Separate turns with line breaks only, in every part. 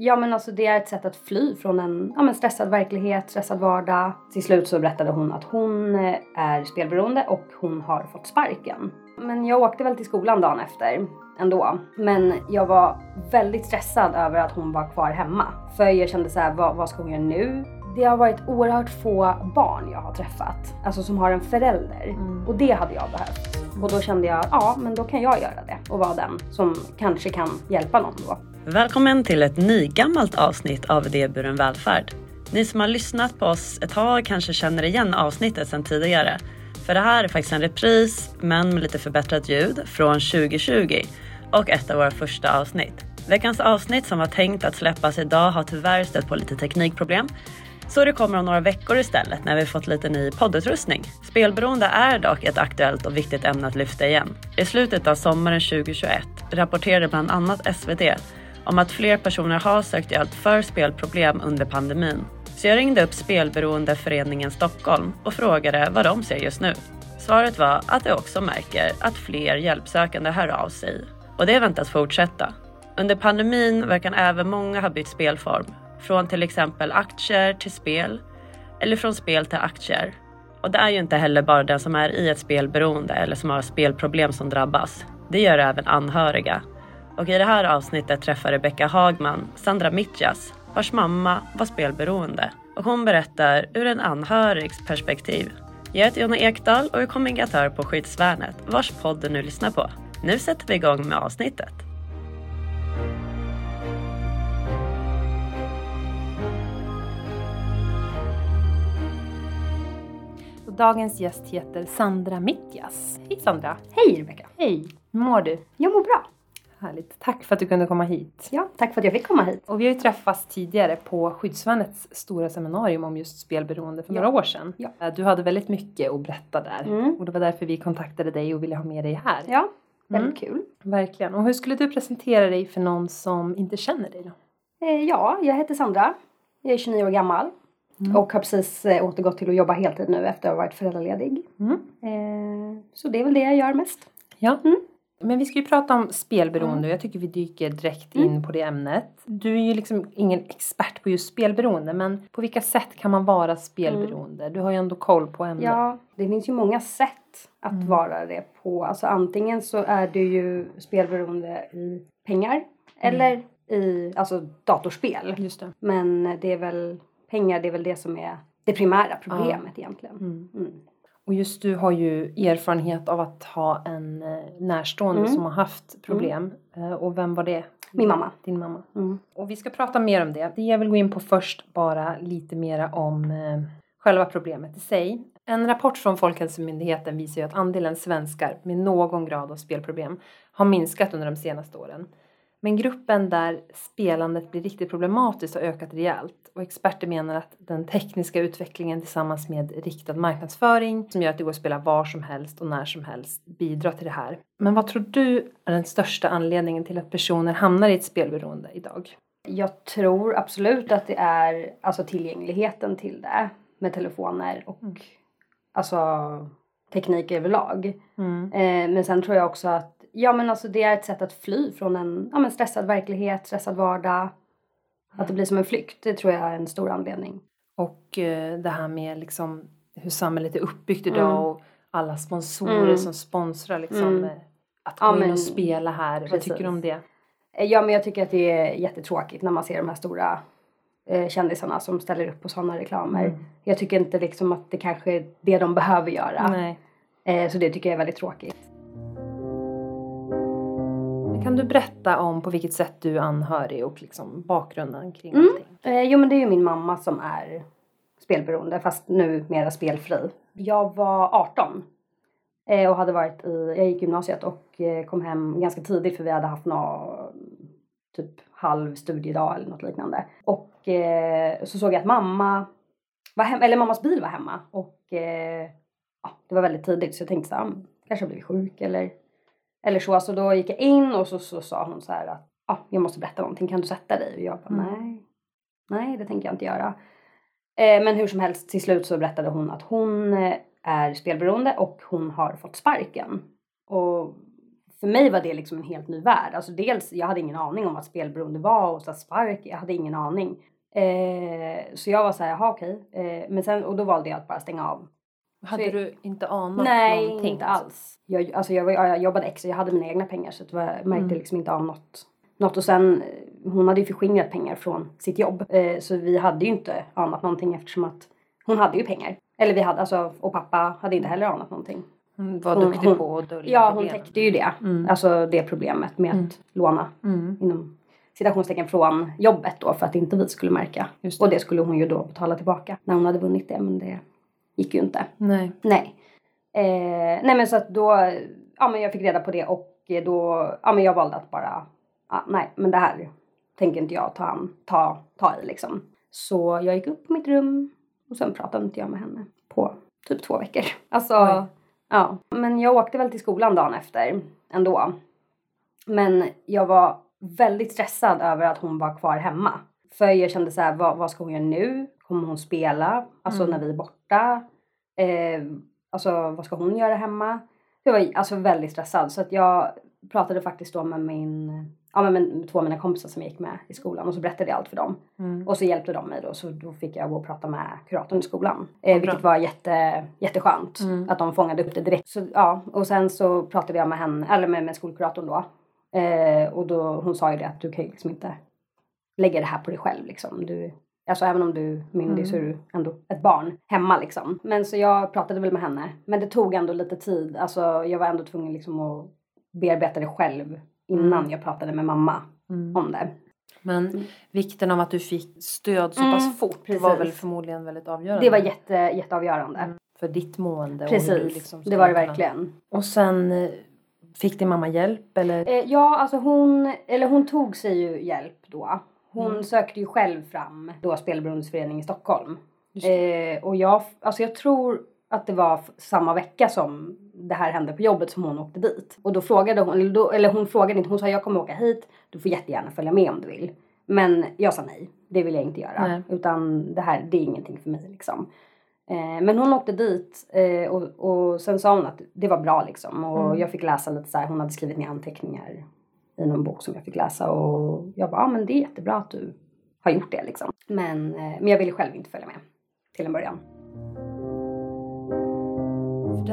Ja men alltså det är ett sätt att fly från en ja, men stressad verklighet, stressad vardag. Till slut så berättade hon att hon eh, är spelberoende och hon har fått sparken. Men jag åkte väl till skolan dagen efter ändå. Men jag var väldigt stressad över att hon var kvar hemma. För jag kände så här, vad, vad ska hon göra nu? Det har varit oerhört få barn jag har träffat, alltså som har en förälder. Mm. Och det hade jag behövt. Och då kände jag, ja men då kan jag göra det och vara den som kanske kan hjälpa någon då.
Välkommen till ett nygammalt avsnitt av Idéburen välfärd. Ni som har lyssnat på oss ett tag kanske känner igen avsnittet sedan tidigare. För det här är faktiskt en repris, men med lite förbättrat ljud, från 2020 och ett av våra första avsnitt. Veckans avsnitt som var tänkt att släppas idag har tyvärr stött på lite teknikproblem. Så det kommer om några veckor istället när vi fått lite ny poddutrustning. Spelberoende är dock ett aktuellt och viktigt ämne att lyfta igen. I slutet av sommaren 2021 rapporterade bland annat SVT om att fler personer har sökt hjälp för spelproblem under pandemin. Så jag ringde upp Spelberoendeföreningen Stockholm och frågade vad de ser just nu. Svaret var att de också märker att fler hjälpsökande hör av sig och det väntas fortsätta. Under pandemin verkar även många ha bytt spelform, från till exempel aktier till spel eller från spel till aktier. Och det är ju inte heller bara den som är i ett spelberoende eller som har spelproblem som drabbas. Det gör även anhöriga. Och i det här avsnittet träffar Rebecka Hagman Sandra Mitjas vars mamma var spelberoende. Och hon berättar ur en anhörigs perspektiv. Jag heter Jonna Ekdahl och är kommunikatör på Skyddsvärnet vars podd du nu lyssnar på. Nu sätter vi igång med avsnittet.
Dagens gäst heter Sandra Mitjas. Hej Sandra!
Hej Rebecka!
Hej! Hur mår du?
Jag mår bra.
Härligt. Tack för att du kunde komma hit.
Ja, tack för att jag fick komma hit.
Och vi har ju träffats tidigare på Skyddsvärnets stora seminarium om just spelberoende för ja. några år sedan. Ja. Du hade väldigt mycket att berätta där mm. och det var därför vi kontaktade dig och ville ha med dig här.
Ja, väldigt mm. kul.
Verkligen. Och hur skulle du presentera dig för någon som inte känner dig då?
Eh, ja, jag heter Sandra. Jag är 29 år gammal. Mm. Och har precis eh, återgått till att jobba heltid nu efter att ha varit föräldraledig. Mm. Eh, så det är väl det jag gör mest.
Ja. Mm. Men vi ska ju prata om spelberoende och jag tycker vi dyker direkt in mm. på det ämnet. Du är ju liksom ingen expert på just spelberoende men på vilka sätt kan man vara spelberoende? Mm. Du har ju ändå koll på ämnet.
Ja, det finns ju många sätt att mm. vara det på. Alltså antingen så är du ju spelberoende i pengar mm. eller i alltså datorspel.
Just det.
Men det är väl pengar, det är väl det som är det primära problemet egentligen.
Mm. Mm. Och just du har ju erfarenhet av att ha en eh, närstående mm. som har haft problem. Mm. Och vem var det?
Min mamma.
Din mamma. Mm. Och vi ska prata mer om det. Det jag vill gå in på först bara lite mera om eh, själva problemet i sig. En rapport från Folkhälsomyndigheten visar ju att andelen svenskar med någon grad av spelproblem har minskat under de senaste åren. Men gruppen där spelandet blir riktigt problematiskt har ökat rejält och experter menar att den tekniska utvecklingen tillsammans med riktad marknadsföring som gör att det går att spela var som helst och när som helst bidrar till det här. Men vad tror du är den största anledningen till att personer hamnar i ett spelberoende idag?
Jag tror absolut att det är alltså tillgängligheten till det med telefoner och mm. alltså teknik överlag. Mm. Eh, men sen tror jag också att Ja men alltså det är ett sätt att fly från en ja, men stressad verklighet, stressad vardag. Att det blir som en flykt, det tror jag är en stor anledning.
Och eh, det här med liksom hur samhället är uppbyggt idag mm. och alla sponsorer mm. som sponsrar liksom mm. Att gå ja, in men, och spela här. Precis. Vad tycker du om det?
Eh, ja men jag tycker att det är jättetråkigt när man ser de här stora eh, kändisarna som ställer upp på sådana reklamer. Mm. Jag tycker inte liksom att det kanske är det de behöver göra. Eh, så det tycker jag är väldigt tråkigt.
Kan du berätta om på vilket sätt du är anhörig och liksom bakgrunden kring mm.
Eh, jo men det är ju min mamma som är spelberoende fast nu mera spelfri. Jag var 18 eh, och hade varit i, jag gick gymnasiet och eh, kom hem ganska tidigt för vi hade haft någon typ halv studiedag eller något liknande. Och eh, så såg jag att mamma var hem, eller mammas bil var hemma och eh, ja, det var väldigt tidigt så jag tänkte så här, mm, kanske jag blivit sjuk eller eller så, så då gick jag in och så, så sa hon så här att ah, jag måste berätta någonting, kan du sätta dig? Och jag bara mm. nej, nej det tänker jag inte göra. Eh, men hur som helst till slut så berättade hon att hon eh, är spelberoende och hon har fått sparken. Och för mig var det liksom en helt ny värld. Alltså dels, jag hade ingen aning om vad spelberoende var och så spark, jag hade ingen aning. Eh, så jag var så här, jaha okej. Eh, men sen, och då valde jag att bara stänga av.
Hade
Så-
du inte anat
Nej,
någonting?
inte alls. Jag, alltså jag, var, jag jobbade extra, jag hade mina egna pengar så jag märkte
Mm.
liksom inte av något. något. Och sen, hon hade ju förskingrat pengar från sitt jobb. Eh, så vi hade ju inte anat någonting eftersom att hon hade ju pengar. Eller vi hade, alltså, och pappa hade inte heller anat någonting.
Hon var
Hon-
duktig
hon-
på att dölja
Ja, hon
problemen.
täckte ju det.
Mm.
Alltså det problemet med
Mm.
att låna
Mm.
inom citationstecken från jobbet då för att inte vi skulle märka.
Det.
Och det skulle hon ju då betala tillbaka när hon hade vunnit det men det gick ju inte.
Nej.
Nej. Eh, nej men så att då, ja men jag fick reda på det och då, ja men jag valde att bara, ja, nej men det här tänker inte jag ta, ta, ta i liksom. Så jag gick upp på mitt rum och sen pratade inte jag med henne på typ två veckor. Alltså,
Oj.
ja. Men jag åkte väl till skolan dagen efter ändå. Men jag var väldigt stressad över att hon var kvar hemma. För jag kände så här, vad, vad ska hon göra nu? Kommer hon spela? Alltså
Mm.
när vi är borta? Eh, alltså vad ska hon göra hemma? Jag var alltså väldigt stressad så att jag pratade faktiskt då med min, ja men med två av mina kompisar som jag gick med i skolan och så berättade jag allt för dem.
Mm.
Och så hjälpte de mig då så då fick jag gå och prata med kuratorn i skolan. Eh, vilket var jätte, jätteskönt
Mm.
att de fångade upp det direkt. Så, ja, och sen så pratade jag med henne, eller med, med skolkuratorn då. Eh, och då, hon sa ju det att du kan ju liksom inte lägga det här på dig själv liksom. Du, alltså även om du är myndig så är du ändå ett barn hemma liksom. Men så jag pratade väl med henne. Men det tog ändå lite tid. Alltså jag var ändå tvungen liksom att bearbeta det själv innan
Mm.
jag pratade med mamma
Mm.
om det.
Men vikten av att du fick stöd så
Mm,
pass fort
precis.
var väl förmodligen väldigt avgörande.
Det var jätte, jätteavgörande.
Mm. För ditt mående.
Precis,
liksom
det var det verkligen.
Och sen eh, fick din mamma hjälp eller?
Eh, ja, alltså hon, eller hon tog sig ju hjälp då. Hon
Mm.
sökte ju själv fram då Spelberoendesförening i Stockholm. Eh, och jag, alltså jag tror att det var samma vecka som det här hände på jobbet som hon åkte dit. Och då frågade hon, eller, då, eller hon frågade inte, hon sa jag kommer åka hit, du får jättegärna följa med om du vill. Men jag sa nej, det vill jag inte göra.
Nej.
Utan det här, det är ingenting för mig liksom. Eh, men hon åkte dit eh, och, och sen sa hon att det var bra liksom. Och
Mm.
jag fick läsa lite så här, hon hade skrivit ner anteckningar i någon bok som jag fick läsa. Och jag bara, ja men det är jättebra att du har gjort det liksom. Men, eh, men jag ville själv inte följa med till en början.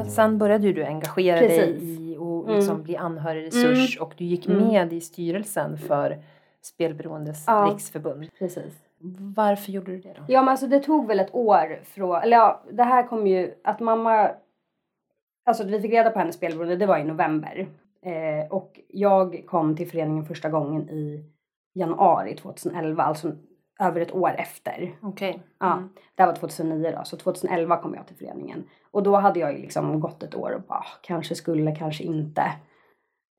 Sen började du engagera
Precis.
dig i och liksom
Mm.
bli anhörigresurs och du gick
Mm.
med i styrelsen för Spelberoendes
Ja.
riksförbund.
Precis.
Varför gjorde du det då?
Ja men alltså det tog väl ett år från, eller ja det här kom ju att mamma, alltså vi fick reda på hennes spelberoende det var i november. Eh, och jag kom till föreningen första gången i januari 2011, alltså över ett år efter.
Okej.
Ja,
Mm.
det här var 2009 då, så 2011 kom jag till föreningen. Och då hade jag ju liksom gått ett år och bara, "Ah, kanske skulle, kanske inte.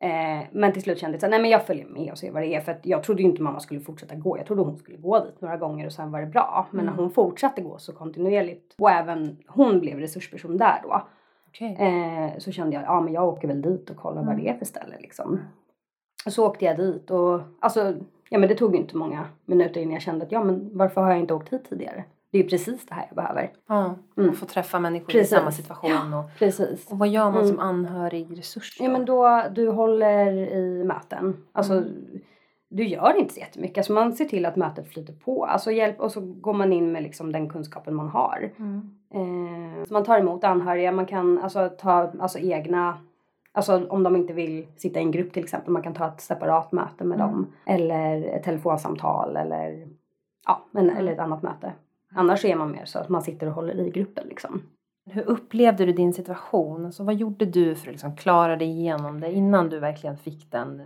Eh, men till slut kände jag så nej men jag följer med och ser vad det är. För att jag trodde ju inte mamma skulle fortsätta gå. Jag trodde hon skulle gå dit några gånger och sen var det bra. Men
Mm.
när hon fortsatte gå så kontinuerligt och även hon blev resursperson där då.
Okej.
Eh, så kände jag, ja men jag åker väl dit och kollar vad
Mm.
det är för ställe liksom. Och så åkte jag dit och alltså, ja men det tog inte många minuter innan jag kände att ja men varför har jag inte åkt hit tidigare? Det är ju precis det här jag behöver.
Ja,
Mm.
få träffa människor
Precis.
i samma situation. Och,
Precis.
och vad gör man
Mm.
som anhörig resurs?
Ja men då, du håller i möten. Alltså,
Mm.
Du gör inte så jättemycket. Alltså man ser till att mötet flyter på. Alltså hjälp, och så går man in med liksom den kunskapen man har.
Mm.
Eh, så man tar emot anhöriga, man kan alltså, ta alltså, egna Alltså om de inte vill sitta i en grupp till exempel, man kan ta ett separat möte med
Mm.
dem. Eller ett telefonsamtal eller, ja, men,
Mm.
eller ett annat möte. Annars är man mer så att man sitter och håller i gruppen liksom.
Hur upplevde du din situation? Alltså, vad gjorde du för att liksom klara dig igenom det innan du verkligen fick den,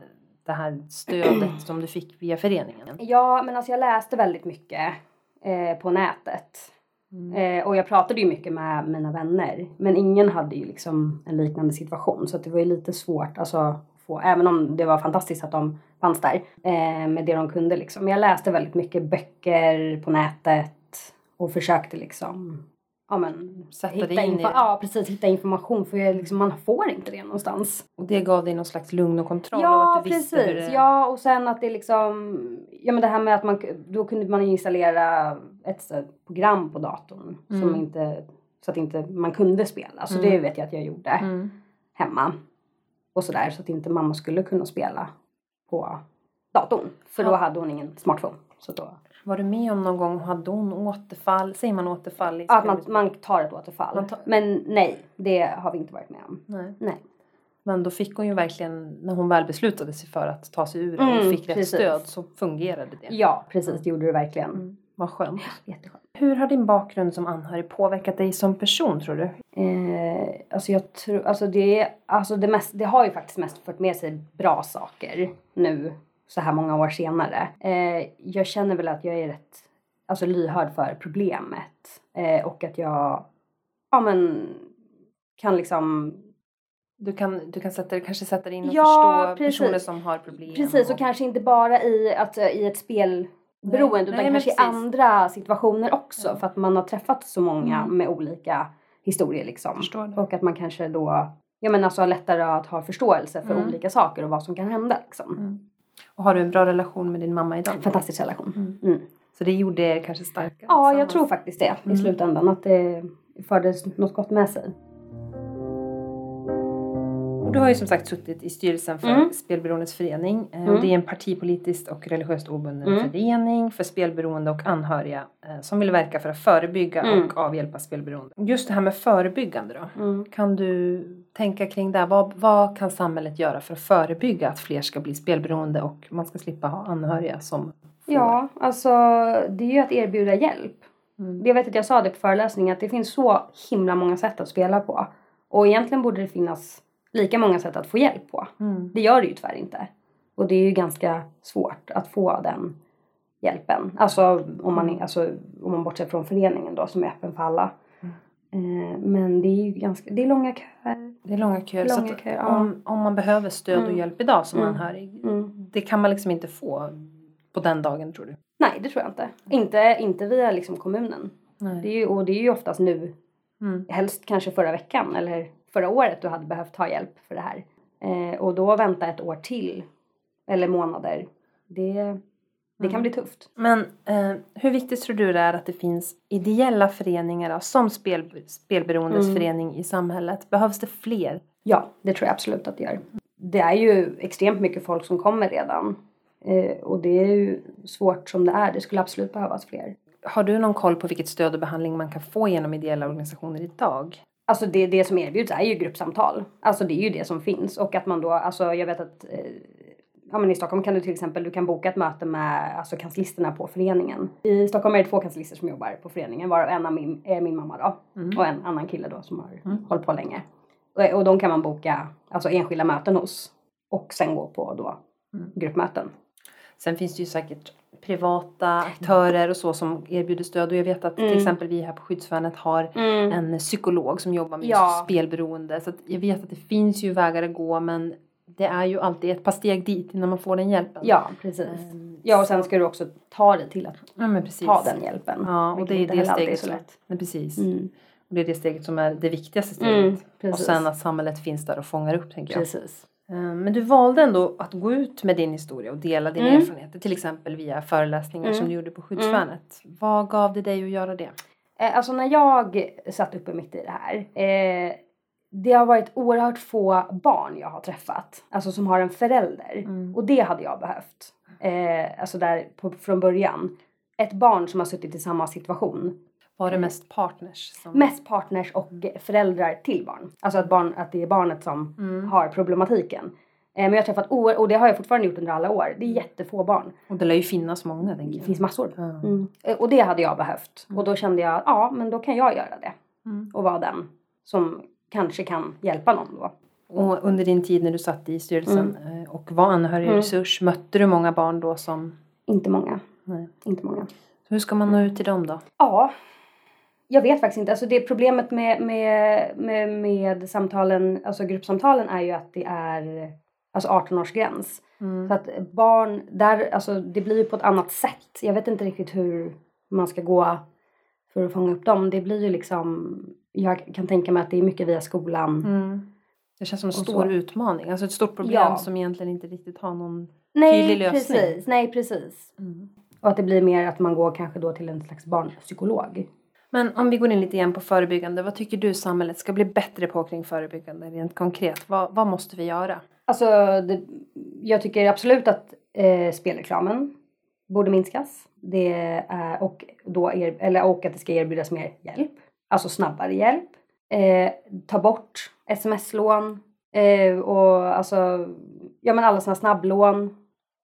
det här stödet som du fick via föreningen?
Ja, men alltså jag läste väldigt mycket eh, på nätet.
Mm.
Eh, och jag pratade ju mycket med mina vänner. Men ingen hade ju liksom en liknande situation. Så att det var ju lite svårt, alltså, få, även om det var fantastiskt att de fanns där eh, med det de kunde liksom. Men jag läste väldigt mycket böcker på nätet och försökte liksom ja, men,
Sätta
hitta
dig in i det.
Ja, precis. Hitta information. För jag, liksom, man får inte det någonstans.
Och det gav dig någon slags lugn och kontroll? och
Ja,
att du visste
precis.
Hur det...
Ja, och sen att det liksom... Ja, men det här med att man... Då kunde man installera ett så program på datorn. Som
Mm.
inte... Så att inte man kunde spela. Så
Mm.
det vet jag att jag gjorde
Mm.
hemma. och sådär så att inte mamma skulle kunna spela på datorn. För då
Ja.
hade hon ingen smartphone. Så då,
Var du med om någon gång, hade hon återfall? Säger man återfall? I
att man, man tar ett återfall.
Tar-
Men nej, det har vi inte varit med om.
Nej.
Nej.
Men då fick hon ju verkligen, när hon väl beslutade sig för att ta sig ur det och
Mm,
fick rätt
precis.
stöd så fungerade det.
Ja, precis. Det gjorde det verkligen.
Mm, vad skönt.
Jätteskönt.
Hur har din bakgrund som anhörig påverkat dig som person tror du?
Eh, alltså jag tror, alltså det, alltså det, mest, det har ju faktiskt mest fört med sig bra saker nu så här många år senare. Eh, jag känner väl att jag är rätt alltså lyhörd för problemet eh, och att jag ja men kan liksom
Du kan, du kan sätta, kanske sätta dig in och
Ja,
förstå
precis.
personer som har problem.
precis och kanske inte bara i, att, i ett spelberoende
Nej,
utan
nej,
kanske i andra situationer också
Ja.
för att man har träffat så många
Mm.
med olika historier liksom. Och att man kanske då ja, men alltså har lättare att ha förståelse för
Mm.
olika saker och vad som kan hända. Liksom.
Mm. Och har du en bra relation med din mamma idag?
Fantastisk relation.
Mm.
Mm.
Så det gjorde er kanske starka?
Ja, jag tror faktiskt det
Mm.
i slutändan. Att det förde något gott med sig.
Och du har ju som sagt suttit i styrelsen för
Mm.
Spelberoendes förening. Eh,
Mm.
Det är en partipolitiskt och religiöst obunden
Mm.
förening för spelberoende och anhöriga eh, som vill verka för att förebygga
Mm.
och avhjälpa spelberoende. Just det här med förebyggande då.
Mm.
Kan du tänka kring det? Vad, vad kan samhället göra för att förebygga att fler ska bli spelberoende och man ska slippa ha anhöriga som får?
Ja, alltså det är ju att erbjuda hjälp.
Mm.
Jag vet att jag sa det på föreläsningen att det finns så himla många sätt att spela på. Och egentligen borde det finnas lika många sätt att få hjälp på.
Mm.
Det gör det ju tyvärr inte. Och det är ju ganska svårt att få den hjälpen. Alltså om man, är- alltså, om man bortser från föreningen då som är öppen för alla. Eh, men det är ju ganska, det är långa köer.
Det är långa köer. så
Långa
att
köer, ja.
om, om man behöver stöd och
Mm.
hjälp idag som
Mm.
anhörig.
Mm.
Det kan man liksom inte få på den dagen tror du?
Nej det tror jag inte. Inte, inte via liksom kommunen.
Nej.
Det är ju, och det är ju oftast nu,
Mm.
helst kanske förra veckan eller förra året du hade behövt ha hjälp för det här. Eh, och då vänta ett år till, eller månader, det, det kan
Mm.
bli tufft.
Men eh, hur viktigt tror du det är att det finns ideella föreningar som spel, Spelberoendes
Mm.
förening i samhället? Behövs det fler?
Ja, det tror jag absolut att det gör. Det är ju extremt mycket folk som kommer redan. Eh, och det är ju svårt som det är. Det skulle absolut behövas fler.
Har du någon koll på vilket stöd och behandling man kan få genom ideella organisationer idag?
Alltså det, det som erbjuds är ju gruppsamtal. Alltså det är ju det som finns. Och att man då, alltså jag vet att eh, Ja men i Stockholm kan du till exempel, du kan boka ett möte med alltså kanslisterna på föreningen. I Stockholm är det två kanslister som jobbar på föreningen varav en av min, är min mamma då.
Mm.
Och en annan kille då som har
Mm.
hållit på länge. Och, och de kan man boka alltså enskilda möten hos. Och sen gå på då
Mm.
gruppmöten.
Sen finns det ju säkert privata aktörer och så som erbjuder stöd och jag vet att till
Mm.
exempel vi här på Skyddsvärnet har en psykolog som jobbar med
Ja.
spelberoende. Så att jag vet att det finns ju vägar att gå men det är ju alltid ett par steg dit innan man får den hjälpen.
Ja precis.
Ehm,
Ja och sen ska du också ta dig till att
ja men
ta den hjälpen.
Ja och det är det steget
så
som,
lätt.
nej, precis.
Mm.
Och det är det steget som är det viktigaste steget.
Mm,
och sen att samhället finns där och fångar upp tänker jag.
Precis.
Ehm, Men du valde ändå att gå ut med din historia och dela dina
Mm.
erfarenheter. Till exempel via föreläsningar
Mm.
som du gjorde på Skyddsvärnet. Vad gav det dig att göra det?
Eh, alltså när jag satt uppe mitt i det här. Eh, det har varit oerhört få barn jag har träffat. Alltså som har en förälder.
Mm.
Och det hade jag behövt. Eh, alltså där på, från början. Ett barn som har suttit i samma situation.
Var det mest partners? Som...
Mest partners och föräldrar till barn. Alltså att, barn, att det är barnet som
Mm.
har problematiken. Eh, men jag har träffat och det har jag fortfarande gjort under alla år. Det är jättefå barn.
Och det lär ju finnas många
Det finns massor. Mm. Eh, Och det hade jag behövt. Och då kände jag, ja men då kan jag göra det.
Mm.
Och vara den som kanske kan hjälpa någon då.
Och under din tid när du satt i styrelsen eh, och var anhörigresurs, mötte du många barn då som...
Inte många.
Nej.
Inte många.
Så hur ska man nå ut till dem då?
Ja. Jag vet faktiskt inte. Alltså det problemet med, med, med, med samtalen, alltså gruppsamtalen är ju att det är alltså 18-årsgräns.
Mm.
Så att barn, där, alltså det blir ju på ett annat sätt. Jag vet inte riktigt hur man ska gå för att fånga upp dem. Det blir ju liksom, jag kan tänka mig att det är mycket via skolan.
Mm. Det känns som en stor
så.
utmaning, alltså ett stort problem
Ja.
som egentligen inte riktigt har någon...
Nej,
Tydlig lösning.
precis. Nej, precis.
Mm.
Och att det blir mer att man går kanske då till en slags barnpsykolog.
Men om vi går in lite igen på förebyggande. Vad tycker du samhället ska bli bättre på kring förebyggande rent konkret? Vad, vad måste vi göra?
Alltså, det, jag tycker absolut att eh, spelreklamen borde minskas. Det är, och, då er, eller, och att det ska erbjudas mer hjälp. Alltså snabbare hjälp. Eh, ta bort sms-lån. Eh, och alltså, ja men alla sådana snabblån.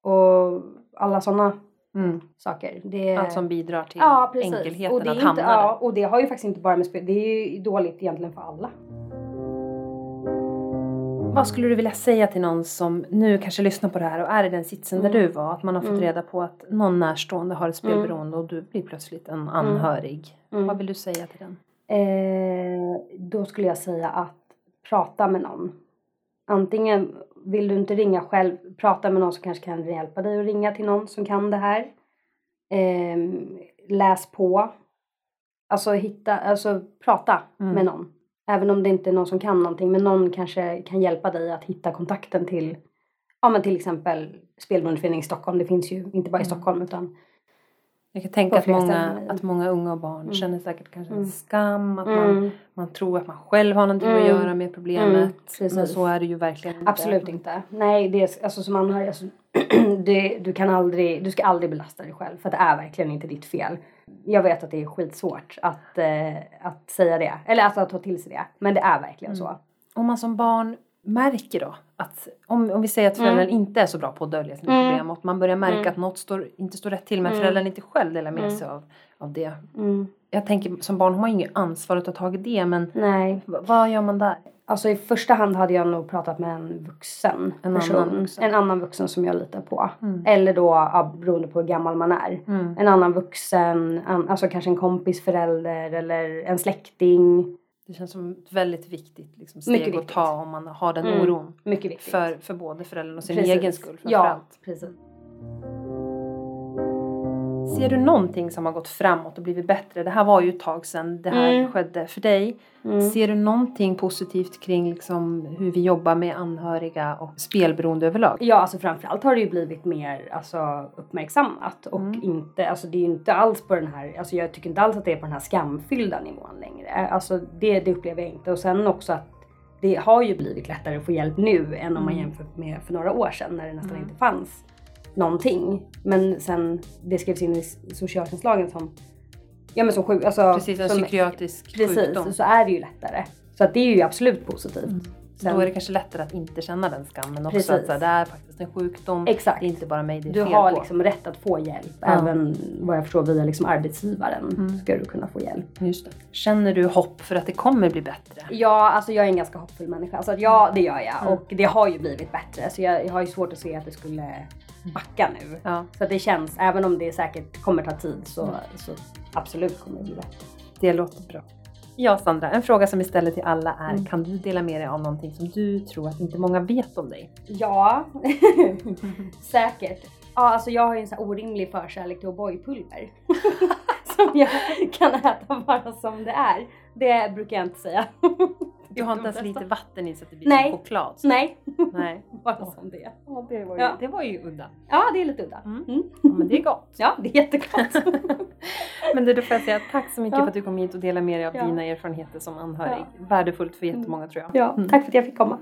Och alla sådana
Mm.
saker. Det,
Allt som bidrar till
ja, precis.
enkelheten
och det är
att
inte,
hamna
ja,
där.
Och det har ju faktiskt inte bara med spel, det är ju dåligt egentligen för alla.
Vad skulle du vilja säga till någon som nu kanske lyssnar på det här och är i den sitsen där
Mm.
du var? Att man har fått
Mm.
reda på att någon närstående har ett spelberoende och du blir plötsligt en anhörig.
Mm.
Vad vill du säga till den?
Eh, då skulle jag säga att prata med någon. Antingen vill du inte ringa själv, prata med någon som kanske kan hjälpa dig att ringa till någon som kan det här. Eh, läs på. Alltså hitta, alltså prata
Mm.
med någon. Även om det inte är någon som kan någonting, men någon kanske kan hjälpa dig att hitta kontakten till, ja men till exempel Spelberoendeföreningen i Stockholm. Det finns ju inte bara i
Mm.
Stockholm utan
Jag kan tänka att många, att många unga och barn
Mm.
känner säkert kanske en
Mm.
skam. Att man,
mm,
man tror att man själv har någonting att
Mm.
göra med problemet. Men så är det ju verkligen inte.
Absolut inte. Nej, det är, alltså som anhörig, alltså, det, du kan aldrig, du ska aldrig belasta dig själv för det är verkligen inte ditt fel. Jag vet att det är skitsvårt att, eh, att säga det, eller alltså att ta till sig det. Men det är verkligen så.
Om man som barn märker då att om, om vi säger att föräldern inte är så bra på att dölja sina
Mm.
problem och att man börjar märka
Mm.
att något står, inte står rätt till men
Mm.
föräldern inte själv delar med
Mm.
sig av, av det.
Mm.
Jag tänker som barn har man ju inget ansvar att ta tag i det men
Nej,
vad gör man där?
alltså i första hand hade jag nog pratat med en vuxen
En
person.
annan vuxen.
En annan vuxen som jag litar på.
Mm.
Eller då ja, beroende på hur gammal man är.
Mm.
En annan vuxen, an, alltså kanske en kompis förälder eller en släkting.
Det känns som ett väldigt viktigt liksom,
Mycket
steg att
viktigt.
ta om man har den
Mm.
oron.
Mycket viktigt.
För, för både föräldern och sin
Precis.
egen skull
Ja,
framförallt.
precis.
Ser du någonting som har gått framåt och blivit bättre? Det här var ju ett tag sedan det här
Mm.
skedde för dig.
Mm.
Ser du någonting positivt kring liksom hur vi jobbar med anhöriga och spelberoende överlag?
Ja, alltså framförallt har det ju blivit mer alltså, uppmärksammat och
Mm.
inte, alltså det är ju inte alls på den här, alltså jag tycker inte alls att det är på den här skamfyllda nivån längre. Alltså det, det upplever jag inte och sen också att det har ju blivit lättare att få hjälp nu än om man
Mm.
jämför med för några år sedan när det nästan
Mm.
inte fanns någonting. Men sen det skrevs in i socialtjänstlagen som, ja men som sjuk, alltså.
Precis, en
som,
psykiatrisk
Precis,
sjukdom.
så är det ju lättare. Så att det är ju absolut positivt.
Mm.
Sen-
Då är det kanske lättare att inte känna den skammen också.
Precis.
Att så här, det är faktiskt en sjukdom.
Exakt.
Det är inte bara mig det är
Du
fel
har
på.
liksom rätt att få hjälp.
Ja.
Även vad jag förstår via liksom arbetsgivaren
Mm.
ska du kunna få hjälp.
Just det. Känner du hopp för att det kommer bli bättre?
Ja, alltså jag är en ganska hoppfull människa. Så att ja, det gör jag.
Mm.
Och det har ju blivit bättre. Så jag, jag har ju svårt att se att det skulle backa nu.
Ja,
Så det känns, även om det säkert kommer ta tid så,
Mm.
så absolut kommer det bli bättre.
det låter bra. Ja, Sandra, en fråga som vi ställer till alla är
Mm.
kan du dela med dig av någonting som du tror att inte många vet om dig?
Ja, säkert. Ja, alltså jag har ju en sån här orimlig förkärlek till O'boy-pulver. som jag kan äta bara som det är. Det brukar jag inte säga.
Du har inte ens lite vatten i så att det blir
Nej.
som choklad?
Nej,
Nej.
bara som det.
Ja, det var ju,
Ja.
det var ju udda.
Ja, det är lite udda.
Mm.
Mm.
Ja, men det är gott.
Ja, det är jättegott.
Men du, då får jag säga tack så mycket
Ja.
för att du kom hit och delade med dig av
Ja.
dina erfarenheter som anhörig. Värdefullt för jättemånga tror jag.
ja,
Mm.
tack för att jag fick komma.